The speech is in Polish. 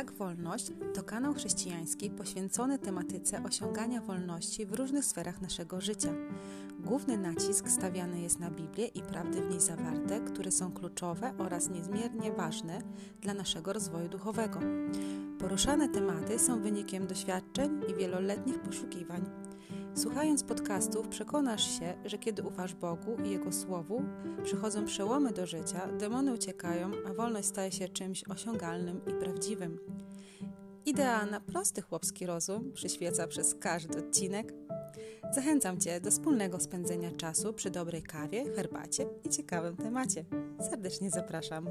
Tak Wolność to kanał chrześcijański poświęcony tematyce osiągania wolności w różnych sferach naszego życia. Główny nacisk stawiany jest na Biblię i prawdy w niej zawarte, które są kluczowe oraz niezmiernie ważne dla naszego rozwoju duchowego. Poruszane tematy są wynikiem doświadczeń i wieloletnich poszukiwań. Słuchając podcastów, przekonasz się, że kiedy ufasz Bogu i Jego Słowu, przychodzą przełomy do życia, demony uciekają, a wolność staje się czymś osiągalnym i prawdziwym. Idea na prosty chłopski rozum przyświeca przez każdy odcinek. Zachęcam Cię do wspólnego spędzenia czasu przy dobrej kawie, herbacie i ciekawym temacie. Serdecznie zapraszam.